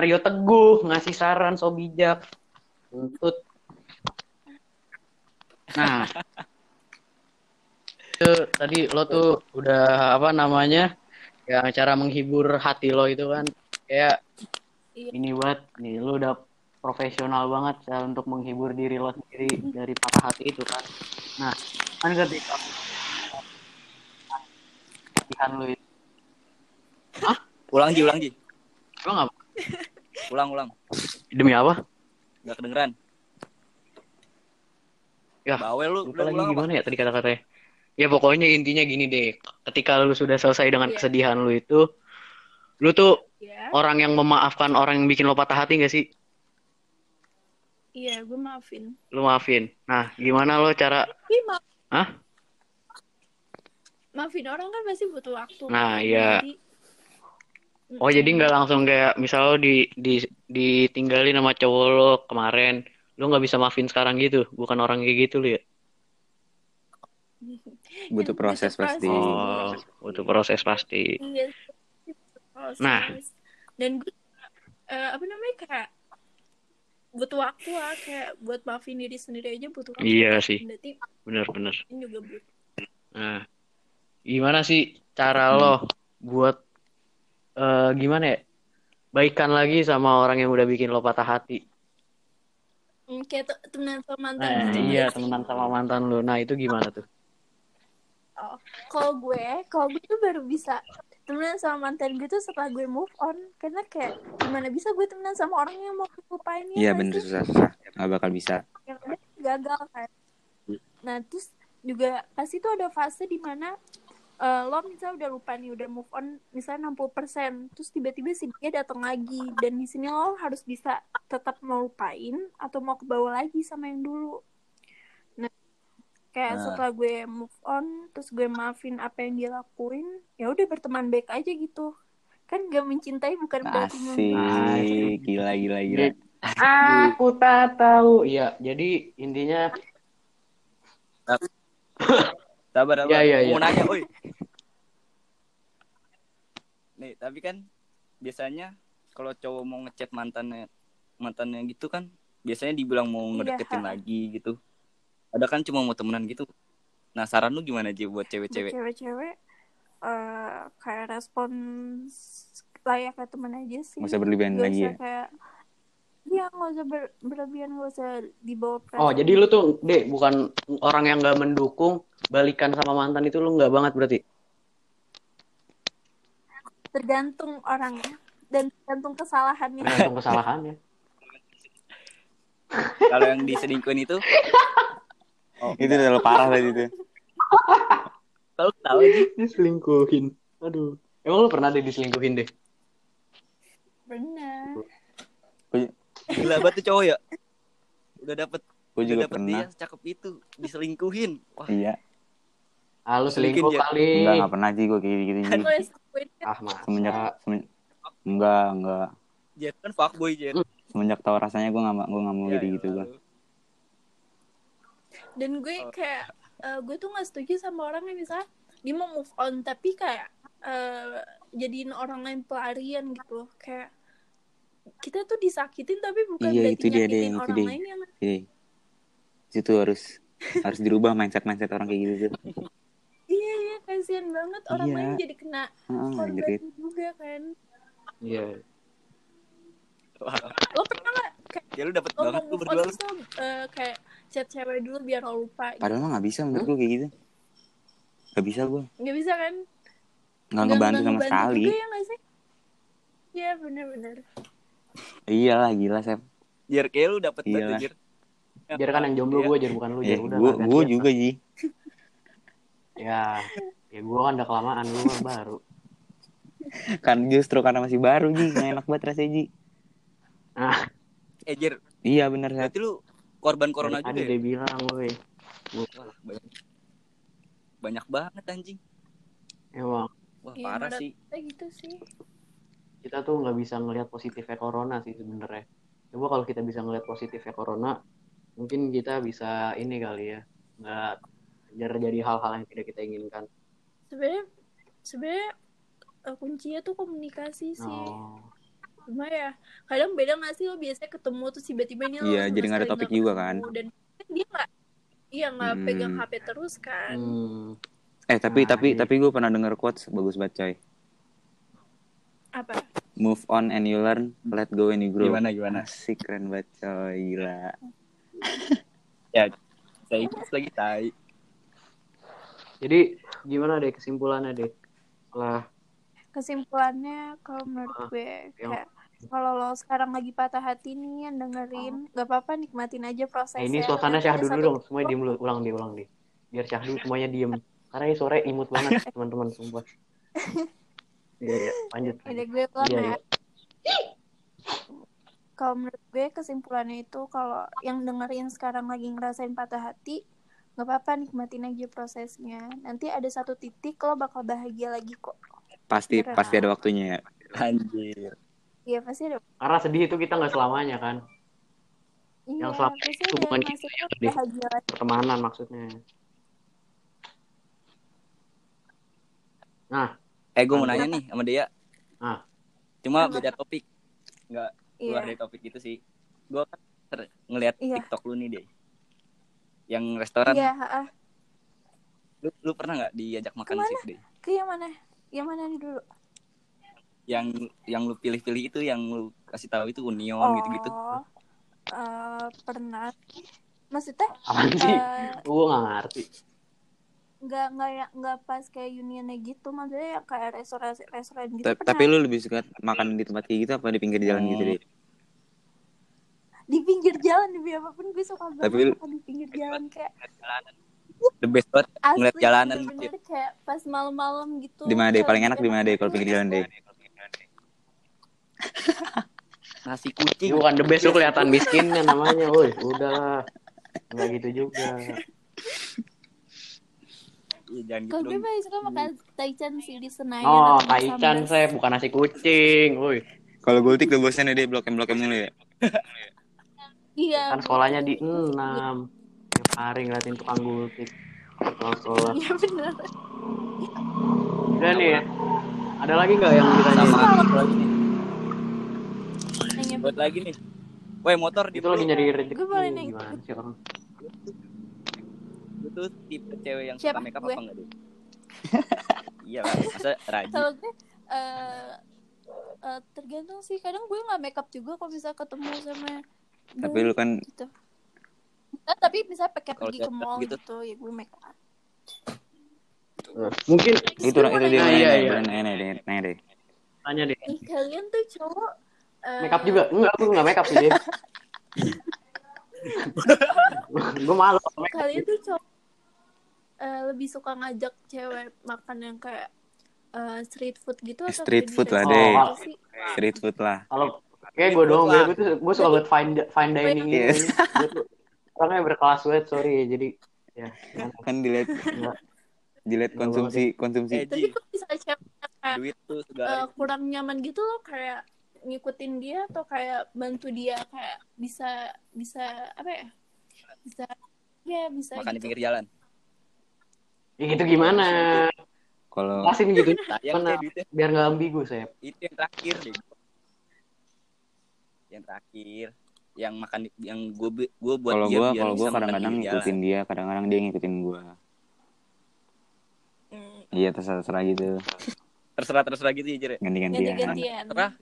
Mario Teguh ngasih saran so bijak. Untuk Nah, itu tadi lo tuh udah apa namanya? Ya cara menghibur hati lo itu kan kayak Iya. ini buat nih lo udah profesional banget cara untuk menghibur diri lo sendiri dari patah hati itu kan. Nah, kan ketika latihan lo itu, Ulang Ji, ulang Ji. lo nggak Ulang, ulang. demi apa? Gak kedengeran. Ya, Bawel lu, lupa lagi ulang apa? gimana ya tadi kata-katanya ya pokoknya intinya gini deh ketika lu sudah selesai dengan Iya. kesedihan lu itu lu tuh Ya. orang yang memaafkan orang yang bikin lo patah hati gak sih Iya, gue maafin. lu maafin nah gimana lo cara maaf. Hah? Maafin orang kan pasti butuh waktu. Nah, kan? iya. Jadi, oh jadi nggak langsung kayak misal lo di di ditinggalin sama cowok lo kemarin lu nggak bisa maafin sekarang gitu bukan orang kayak gitu lu ya Butuh proses pasti. oh butuh proses pasti Iya. proses. Nah. Dan gue eh, apa namanya kayak butuh waktu lah kayak buat maafin diri sendiri aja butuh waktu. iya sih Berarti bener-bener ini juga butuh. Nah, gimana sih cara lo buat eh gimana ya? Baikan lagi sama orang yang udah bikin lo patah hati. Hmm, kayak te- temenan sama mantan Nah, gitu iya, nggak temenan sama mantan lo. Nah, itu gimana tuh? Oh, kalau gue, kalau gue tuh baru bisa temenan sama mantan gue tuh setelah gue move on karena kayak gimana bisa gue temenan sama orang yang mau lupain ya Iya nggak bener sih? susah-susah. Gak bakal bisa. gagal kan nah terus juga pasti tuh ada fase di mana eh, lo misalnya udah lupa nih udah move on misalnya 60% terus tiba-tiba si dia datang lagi dan di sini lo harus bisa tetap mau lupain atau mau ke bawah lagi sama yang dulu nah kayak Nah. setelah gue move on terus gue maafin apa yang dia lakuin ya udah berteman baik aja gitu kan gak mencintai bukan berarti. Asik. Gila, gila, gila. Aku tak tahu. Iya, jadi intinya Sabar, sabar. Iya, iya, iya. Mau nanya, oi. Nih, tapi kan biasanya kalau cowok mau ngechat mantannya mantannya gitu kan biasanya dibilang mau Iya, ngedeketin ha. lagi gitu. Ada kan cuma mau temenan gitu. Nah, saran lu gimana aja buat cewek-cewek? cewek-cewek eh kayak respons layaknya temen aja sih usah berlebihan lagi ya? kayak Iya nggak usah ber- berlebihan nggak usah dibawa Oh, perasaan. jadi lu tuh, Dek, bukan orang yang nggak mendukung balikan sama mantan itu lu nggak banget berarti. tergantung orangnya dan tergantung kesalahannya Tergantung kesalahannya. Kalau yang diselingkuhin itu Oh, Itu udah terlalu parah tadi itu. kalau tahu aja Diselingkuhin. Aduh. Emang lu pernah deh diselingkuhin deh? benar gila banget tuh cowok ya. Udah dapet Gue udah juga dapet pernah. dia secakep itu diselingkuhin. Wah, Iya. Ah, lu Selingkuhin selingkuh dia. kali. Enggak, enggak pernah sih gue kayak gitu. kan kan Ah, masa. Semenjak semen- enggak, enggak. Jet kan fuckboy Jet. Semenjak tahu rasanya gue enggak gue enggak mau Ya, gitu gitu ya gue. Allah. dan gue kayak eh, gue tuh nggak setuju sama orang yang misalnya dia mau move on tapi kayak eh, jadiin orang lain pelarian gitu kayak kita tuh disakitin tapi bukan Iya, berarti itu dia, nyakitin Deng, itu orang dia. lain yang Jadi itu harus harus dirubah mindset mindset orang kayak gitu tuh. iya iya kasihan banget orang Iya. lain jadi kena korban jerit. juga kan Iya. Lo pernah nggak kayak ya lu dapet lo banget on berdua lu. terus lo eh, kayak chat cewek dulu biar lo lupa gitu. Padahal mah nggak bisa menurut gue kayak gitu. Gak bisa gue. nggak bisa kan Nggak ngebantu sama sekali. juga ya sih iya benar-benar Iyalah gila Sep. Biar kayak lu dapet Iya. banget Jet. Jar kan yang jomblo Iya. gue, Jar bukan lu, Eh, Jar udah. gue lah, gue gantian. juga Ji. Ya, ya gue kan udah kelamaan, gue mah baru. Kan justru karena masih baru Ji, nggak enak banget rasanya Ji. Ah, Eh Jer, Iya bener Sep. berarti lu korban corona dari juga tadi ya? dia bilang. Wah, banyak, banyak banget anjing. Emang Wah, Iya, parah sih. gitu sih kita tuh nggak bisa ngelihat positifnya corona sih sebenarnya. Coba kalau kita bisa ngelihat positifnya corona, mungkin kita bisa ini kali ya, nggak terjadi hal-hal yang tidak kita inginkan. sebenarnya sebenarnya eh, kuncinya tuh komunikasi sih Oh, cuma ya kadang beda gak sih lo biasanya ketemu terus tiba-tiba ini Iya, jadi nggak ada topik nggak juga ketemu. kan. dan dia nggak iya nggak Hmm. pegang HP terus kan Hmm. Eh tapi Nah, tapi iya. tapi gue pernah denger quotes bagus banget coy. apa Move on and you learn, let go and you grow. Gimana, gimana? Asik keren banget coy, gila. Ya, saya ikut lagi tai. Jadi gimana deh kesimpulannya deh? Setelah kesimpulannya kalau menurut Ah, gue kayak kalau lo sekarang lagi patah hati nih yang dengerin nggak apa-apa nikmatin aja Nah, prosesnya ini suasana ada dulu dong. Semuanya diem dulu. Ulang deh, ulang deh. Biar syahdu semuanya diem. Karena ini sore imut banget, teman-teman. Sumpah. Iya, iya. Lanjut. Gue Iya, ya. Kalau menurut gue kesimpulannya itu kalau yang dengerin sekarang lagi ngerasain patah hati, nggak apa-apa nikmatin aja prosesnya. Nanti ada satu titik lo bakal bahagia lagi kok. Pasti Beneran. pasti ada waktunya ya. Anjir. Iya pasti ada. Karena sedih itu kita nggak selamanya kan. Iya Yang selama hubungan kita sedih. Pertemanan maksudnya. Nah, Eh, gue mau nanya nih sama dia. Ah. Cuma Apa? beda topik. Nggak keluar Iya. dari topik itu sih. Gue kan ngeliat Iya. TikTok lu nih deh. Yang restoran. Iya, ah. Lu, lu pernah nggak diajak makan situ deh? Ke yang mana? Yang mana nih dulu? Yang yang lu pilih-pilih itu yang lu kasih tahu itu Union Oh, gitu-gitu. eh, pernah. Maksudnya apaan sih? eh, Gue nggak ngerti. Nggak nggak ya- nggak pas kayak unionnya gitu maksudnya yang kayak restoran restoran gitu Ta- pernah. Tapi lu lebih suka makan di tempat kayak gitu apa di pinggir jalan gitu deh? di pinggir jalan demi apa pun gue suka banget Tapi lu- makan di pinggir jalan kayak The best banget asli ngeliat jalanan bener-bener kayak pas malam-malam gitu Di mana deh? Paling enak di mana deh kalau pinggir jalan deh? nasi kucing. bukan the best, lu kelihatan miskinnya namanya. Woi, udahlah. Nggak gitu juga. Iya, jangan gitu kalau gue paling suka makan taichan sih di Senayan Oh, taichan saya bukan nasi kucing. Woi, Kalau gultik tuh bosnya deh blok blok mulu ya. iya kan sekolahnya di 6. Tiap hari ngeliatin tukang gultik. Pulang sekolah. iya bener Udah nih ya. Ada lagi nggak yang ditanya? Sama lagi nih. Buat lagi nih. Woi, motor di Itu lagi nyari rezeki. Gue boleh nanya. Gimana sih orang? Lu tuh tipe cewek yang Siapa? suka makeup Gue? apa enggak deh? iya lah, masa rajin. kalau gue eh eh, tergantung sih kadang gue nggak makeup juga kalau bisa ketemu sama Tapi lu kan gitu. Nah, tapi misalnya pakai pergi ke mall gitu. gitu. ya gue make up. Mungkin itu itu dia nanya, iya, deh, iya. nanya deh, nanya deh. tanya deh. Kalian tuh cowok eh, Makeup juga? Enggak, aku nggak makeup sih. Gue malu. makeup. Kalian tuh cowok eh, lebih suka ngajak cewek makan yang kayak eh, street food gitu atau Street food di lah, deh. gitu sih? Street food lah. Kalau kayak gue doang, gue tuh gue suka buat fine fine dining gitu. Yes. Tuh orangnya berkelas banget, sorry. Jadi ya, Kan dilihat dilihat konsumsi konsumsi Eh, Tapi kok bisa cewek kayak Duit tuh segala. kurang nyaman gitu loh kayak ngikutin dia atau kayak bantu dia kayak bisa bisa apa ya bisa ya bisa makan di gitu. pinggir jalan. Ya gitu gimana? kalau Pasin gitu duitnya. biar nggak ambigu saya. Itu yang terakhir deh. Yang terakhir yang makan yang gue gue buat kalau dia gua biar kalau makan kadang-kadang ngikutin dia, kadang-kadang dia ngikutin gua. Hmm, Iya terserah-terserah gitu, terserah terserah gitu ya Jere. ganti-gantian. ganti-gantian Terserah.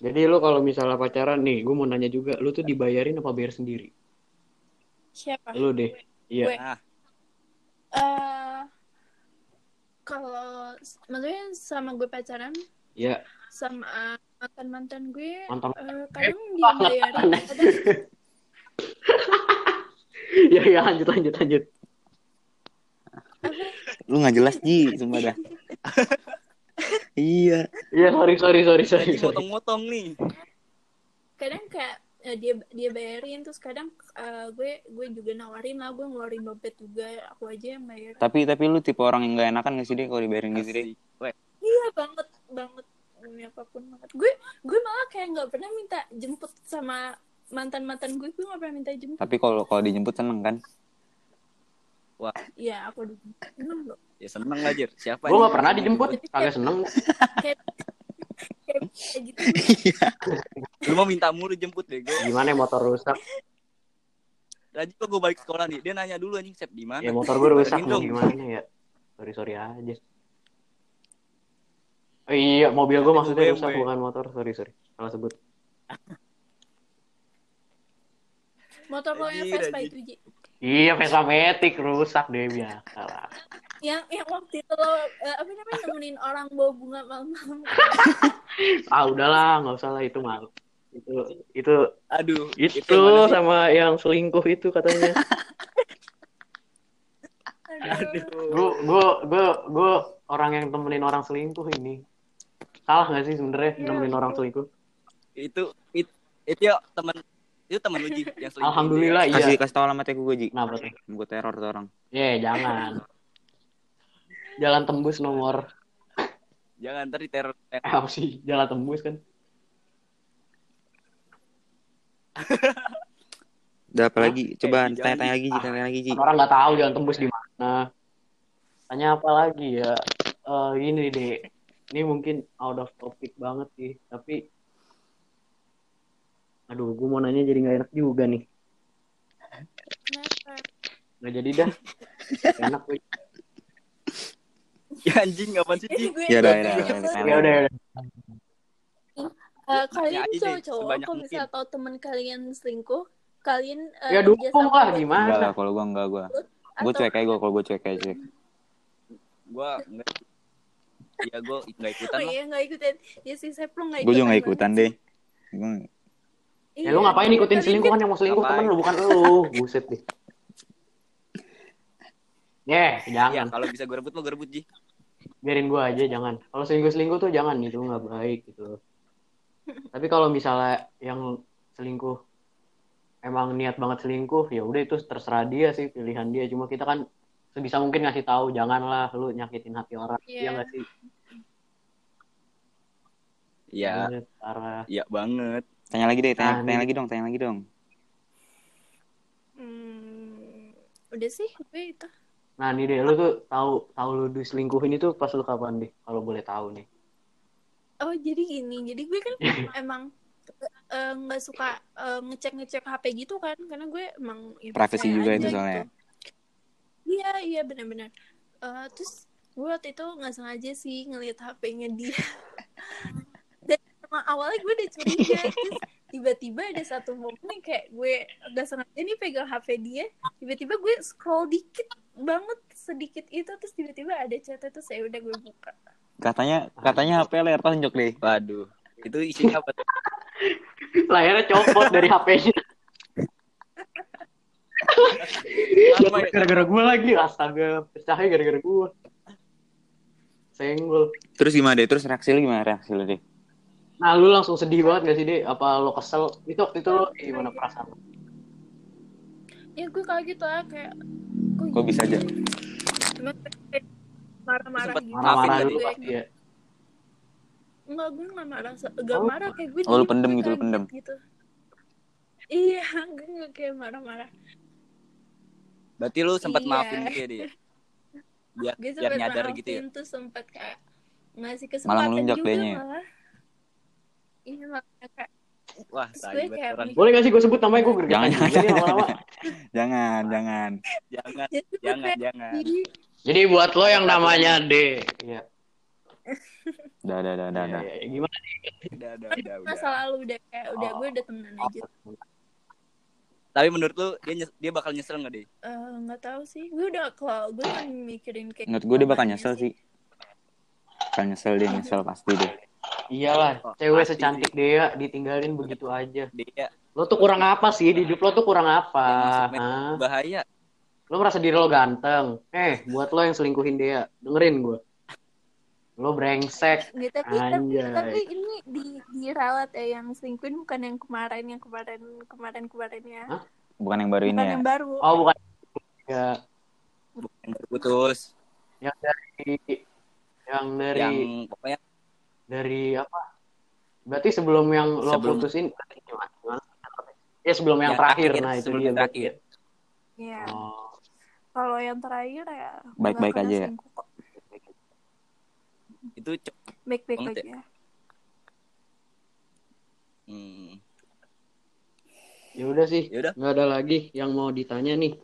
Jadi lu kalau misalnya pacaran nih, gue mau nanya juga, lu tuh dibayarin apa bayar sendiri? siapa Lu deh. Iya. Gue. Nah, eh kalau maksudnya sama gue pacaran Iya. sama eh, mantan mantan gue Mantan. eh, kadang dia bayarin kadang Iya, iya lanjut lanjut lanjut. Lu nggak jelas Ji, sumpah dah. iya. Iya, sorry sorry sorry sorry. motong-motong nih. kadang kayak eh, dia dia bayarin. Terus kadang eh, gue gue juga nawarin lah gue ngeluarin dompet juga aku aja yang bayar Tapi tapi lu tipe orang yang gak enakan gak sih deh kalau dibayarin gitu deh? Iya banget banget. Demi apa pun banget. Gue gue malah kayak nggak pernah minta jemput sama mantan mantan gue. Gue nggak pernah minta jemput. Tapi kalau kalau dijemput seneng kan? Iya aku dulu Seneng loh. ya seneng lah Jer. Siapa Gue nggak pernah dijemput, kagak seneng. kayak kayak kayak gitu Lu mau minta mulu jemput bego. Gimana ya motor rusak? Tadi kok gue balik sekolah nih, dia nanya dulu anjing Sep di mana? Ya motor gue rusak mau dong. gimana ya? Sorry sorry aja. Oh iya, mobil gue maksudnya BMW. rusak bukan motor. Sorry sorry. Salah sebut. motor lo yang Vespa itu Ji Iya, Vespa Matic rusak deh biasa lah. yang yang waktu itu lo eh, apa namanya nemenin orang bawa bunga malam-malam Ah udahlah, nggak usah lah itu mal. Itu itu Aduh, itu, sih? sama yang selingkuh itu katanya. Aduh. gue gue gue gue orang yang temenin orang selingkuh ini. Salah nggak sih sebenarnya Iya, nemenin orang selingkuh? itu itu itu ya teman itu teman lu Ji yang selingkuh. Alhamdulillah iya. Kasih kasih tau alamatnya gue Ji. Kenapa tuh? Gue teror tuh orang. Ya jangan. Jalan tembus nomor Jangan ntar diteror. eh, apa sih? Jalan tembus kan? Udah apa lagi? Coba Eh, tanya-tanya jangan, lagi Ji, tanya lagi Ji. Orang nggak tahu jalan tembus di mana. Tanya apa lagi ya? Eh ini deh. Ini mungkin out of topic banget sih, tapi aduh, gue mau nanya jadi nggak enak juga nih. Nggak jadi dah. Enak gue. Ya anjing apaan sih Ya udah, ya udah, ya udah. Ya udah, ya. Eh, kalian cowok-cowok kalau mungkin. misalnya tahu teman kalian selingkuh kalian eh, Ya dukung lah gimana? Enggak lah, kalau gue enggak gue. Gue atau- cuek aja gue, kalau gue cuek aja cuek. Gua enggak Iya gua enggak ikutan Oh lah. iya nggak ikutin ya sih saya belum nggak Gue juga nggak ikutan deh. Gue Ya lu ngapain ikutin selingkuh kan- yang mau selingkuh Ngapain? temen lu bukan lu. Buset deh. Yeah, Ya jangan. kalau bisa gue rebut lo gue rebut Ji. Biarin gua aja jangan. Kalau selingkuh-selingkuh tuh jangan itu nggak baik gitu. Tapi kalau misalnya yang selingkuh emang niat banget selingkuh, ya udah itu terserah dia sih pilihan dia. Cuma kita kan sebisa mungkin ngasih tahu janganlah lu nyakitin hati orang. Iya. Iya nggak sih? Iya, iya banget. tanya lagi deh, tanya, Ah, tanya lagi dong, tanya lagi dong. Hmm, udah sih gue itu Nah nih deh, lu tuh tahu tahu lu diselingkuhin itu pas lu kapan deh? Kalau boleh tahu nih. Oh jadi gini jadi gue kan emang eh, nggak suka eh, ngecek-ngecek HP gitu kan karena gue emang ya, Privacy juga itu gitu. soalnya. iya iya benar-benar Eh, terus gue waktu itu nggak sengaja sih ngeliat HP-nya dia dan emang awalnya gue udah curiga terus tiba-tiba ada satu momen yang kayak gue nggak sengaja nih pegang HP dia tiba-tiba gue scroll dikit banget sedikit itu terus tiba-tiba ada chat itu saya udah gue buka Katanya katanya HP layar tonjok deh. Waduh. Itu isinya apa? Layarnya copot dari HP-nya. Ya? gara-gara gue lagi, astaga. Pecahnya gara-gara gue. Senggol. Terus gimana deh? Terus reaksi lu gimana reaksi lu deh? Nah, lu langsung sedih banget gak sih, Dek? Apa lo kesel? Itu waktu itu lo gimana perasaan? ya gue kayak gitu lah kayak Kok bisa aja? Cuma marah-marah gitu Marah-marah dulu pasti ya. Enggak, gue gak marah. Gak Oh. marah kayak gue Oh, lu pendem gue gitu, lu pendem. gitu. Iya, gue gak kayak marah-marah. Berarti lu sempat Iya. maafin dia deh. Biar Gue biar nyadar gitu ya. tuh sempet kayak ngasih Malah kesempatan ngelunjak juga dianya. malah. Iya, makanya kayak Wah, gue kayak Boleh gak sih gue sebut namanya gue Jangan, jangan. Jangan, jangan. Jangan, gue jangan, jangan. "Ih, Jadi buat lo yang namanya D. Iya. Udah, udah, udah, udah. Ya, udah. ya, gimana? Udah, udah, ini udah, masa udah. lalu udah kayak udah Oh. gue udah temenan aja. Tapi menurut lu dia nyes- dia bakal nyesel nggak deh? Eh, nggak tahu sih, gue udah kalau gue kan mikirin kayak Menurut gue dia bakal nyesel sih. Bakal nyesel dia, nyesel pasti deh. Iyalah, Oh, cewek secantik dia ditinggalin begitu aja. Dia Lo tuh kurang apa sih? Di hidup lo tuh kurang apa? bahaya. Lo merasa diri lo ganteng. Eh, buat lo yang selingkuhin dia, dengerin gue. Lo brengsek. Nggak, tapi, tapi, Anjay. tapi ini di diralat ya yang selingkuhin bukan yang kemarin yang kemarin kemarin kemarinnya Hah? Bukan yang baru ini bukan ya. yang baru Oh, bukan. Ya, Bukan baru putus. yang dari yang dari Yang pokoknya dari apa? Berarti sebelum yang lo Sebelum- putusin gimana? Gimana? Ya sebelum yang, Yang terakhir. terakhir, Nah, itu sebelum dia yang terakhir. ya ya. Oh. Kalau yang terakhir ya Baik-baik aja ya? itu baik-baik Banget aja Hmm. Ya udah sih, Ya udah. nggak ada lagi yang mau ditanya nih.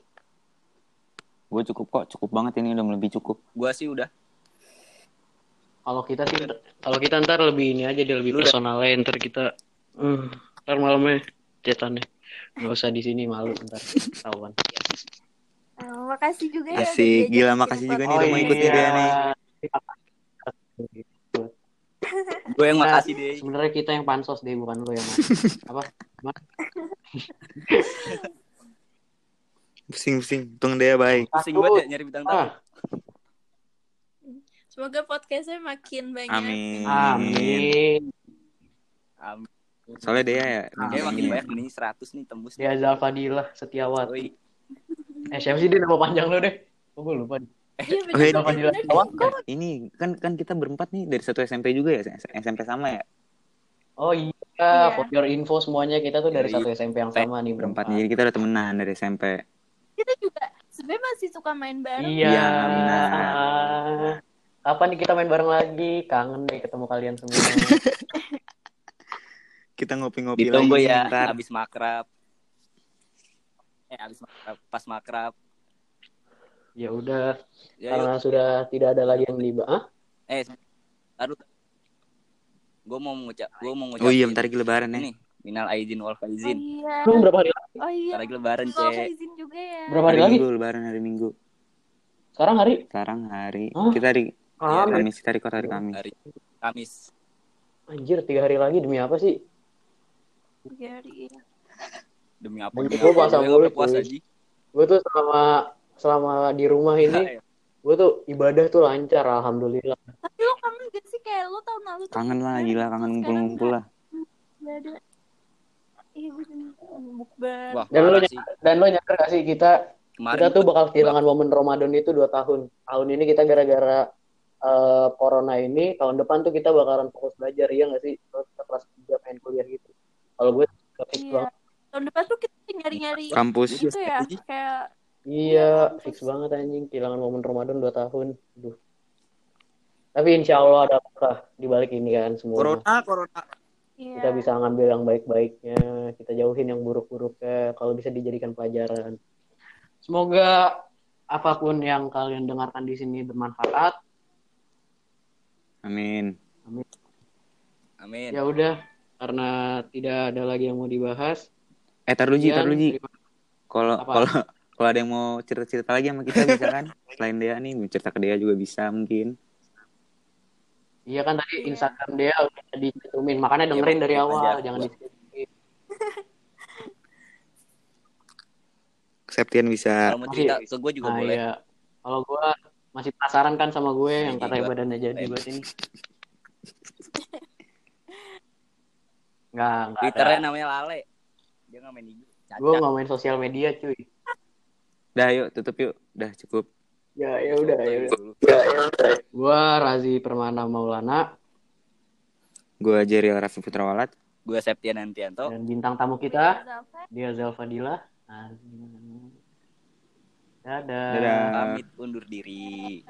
Gue cukup kok, cukup banget ini udah lebih cukup. Gua sih udah. Kalau kita sih, kalau kita ntar lebih ini aja, dia lebih udah- personalnya. Ntar kita, hmm, ntar malamnya cetannya. Nggak usah di sini malu ntar tahuan. Eh, makasih juga ya. Asik, gila makasih juga nih udah mau ikut dia nih. Gue yang Nah, makasih deh. Sebenarnya kita yang pansos deh, bukan lo yang apa? Pusing-pusing, untung dia baik. Pusing banget ya nyari bintang tamu. Ah, Semoga podcastnya makin banyak. Amin. amin. Amin. Soalnya dia ya, Kayaknya makin ini. banyak nih 100 nih tembus. Dia Zalfadilah Setiawati. Eh sih dia nama panjang lo deh? Oh, gue lupa. Iya Oh, iya, bener. iya. bener. Ini kan kan kita berempat nih dari satu SMP juga ya, SMP sama ya. Oh iya, Iya. for your info semuanya kita tuh dari Iya, satu SMP yang sama nih berempat. Berempatnya jadi kita udah temenan dari SMP. Kita juga sebenarnya masih suka main bareng. Iya. Iya, benar. Kapan nih kita main bareng lagi? Kangen deh ketemu kalian semua. Kita ngopi-ngopi lagi ya ntar. abis makrab. Eh abis makrab, pas makrab. ya udah, Ya, yuk. karena sudah tidak ada lagi yang dibahas. Eh, taruh. Gue mau ngucap, gue mau ngucapin. Oh iya, bentar lagi lebaran ya. Ini, minal aidin wal Oh faizin. iya. Lu berapa hari lagi? Oh iya. Bentar lagi lebaran, Cek. izin juga ya. Berapa hari Hari lagi? Minggu, lebaran hari Minggu. Sekarang hari? Sekarang hari Hah? kita hari Iya, Kamis. Kamis, kita record hari Kamis. Hari Kamis. Anjir, tiga hari lagi demi apa sih? Tiga hari, iya. Demi apa? Demi apa? puasa Gue mulu, nggak puasa. Ji. Gue tuh selama selama di rumah ini, gue tuh ibadah tuh lancar, alhamdulillah. Tapi lo kangen gak sih kayak lo tahun lalu Kangen lah, gila kangen ngumpul-ngumpul lah. nggak ada. Iya gue. Wah, Dan lo sih. dan lo nyadar gak sih kita Kemarin kita tuh bakal kehilangan momen Ramadan itu dua tahun. Tahun ini kita gara-gara eh, corona ini, tahun depan tuh kita bakalan fokus belajar, iya gak sih? Terus kita kelas 3 pengen kuliah gitu. Kalau gue Iya. banget. Tahun depan tuh kita nyari-nyari Kampus. gitu ya. Kayak Iya, Iya, fix banget anjing. Kehilangan momen Ramadan 2 tahun. Aduh. Tapi insya Allah ada apa di balik ini kan semua. Corona, corona. iya. Kita bisa ngambil yang baik-baiknya, kita jauhin yang buruk-buruknya, kalau bisa dijadikan pelajaran. Semoga apa pun yang kalian dengarkan di sini bermanfaat. Amin. Amin. Ya udah, karena tidak ada lagi yang mau dibahas. Eh, tar dulu Ji, tar Sekian, dulu Ji. Kalau kalau kalau ada yang mau cerita-cerita lagi sama kita bisa kan? Selain dia nih, mau cerita ke dia juga bisa mungkin. Iya kan tadi Iya. Instagram dia udah dicetumin, makanya dengerin Iya, dari aja. awal, jangan di Septian bisa Kalau mau cerita ke gue juga Nah, boleh. iya. Kalau gue masih penasaran kan sama gue yang Iya, katanya gua- badannya jadi Iya. buat ini. Enggak, enggak Twitternya namanya Lale. Dia nggak main IG. Gue nggak main sosial media, cuy. Dah yuk, tutup yuk. Dah cukup. Ya, ya udah, ya udah. Dulu. Gue Razi Permana Maulana Gua Jerry Raffi Putrawalat. Gue Septian Antianto. dan bintang tamu kita Zalfa. dia Zalfadila. Dadah. Dadah. Pamit undur diri.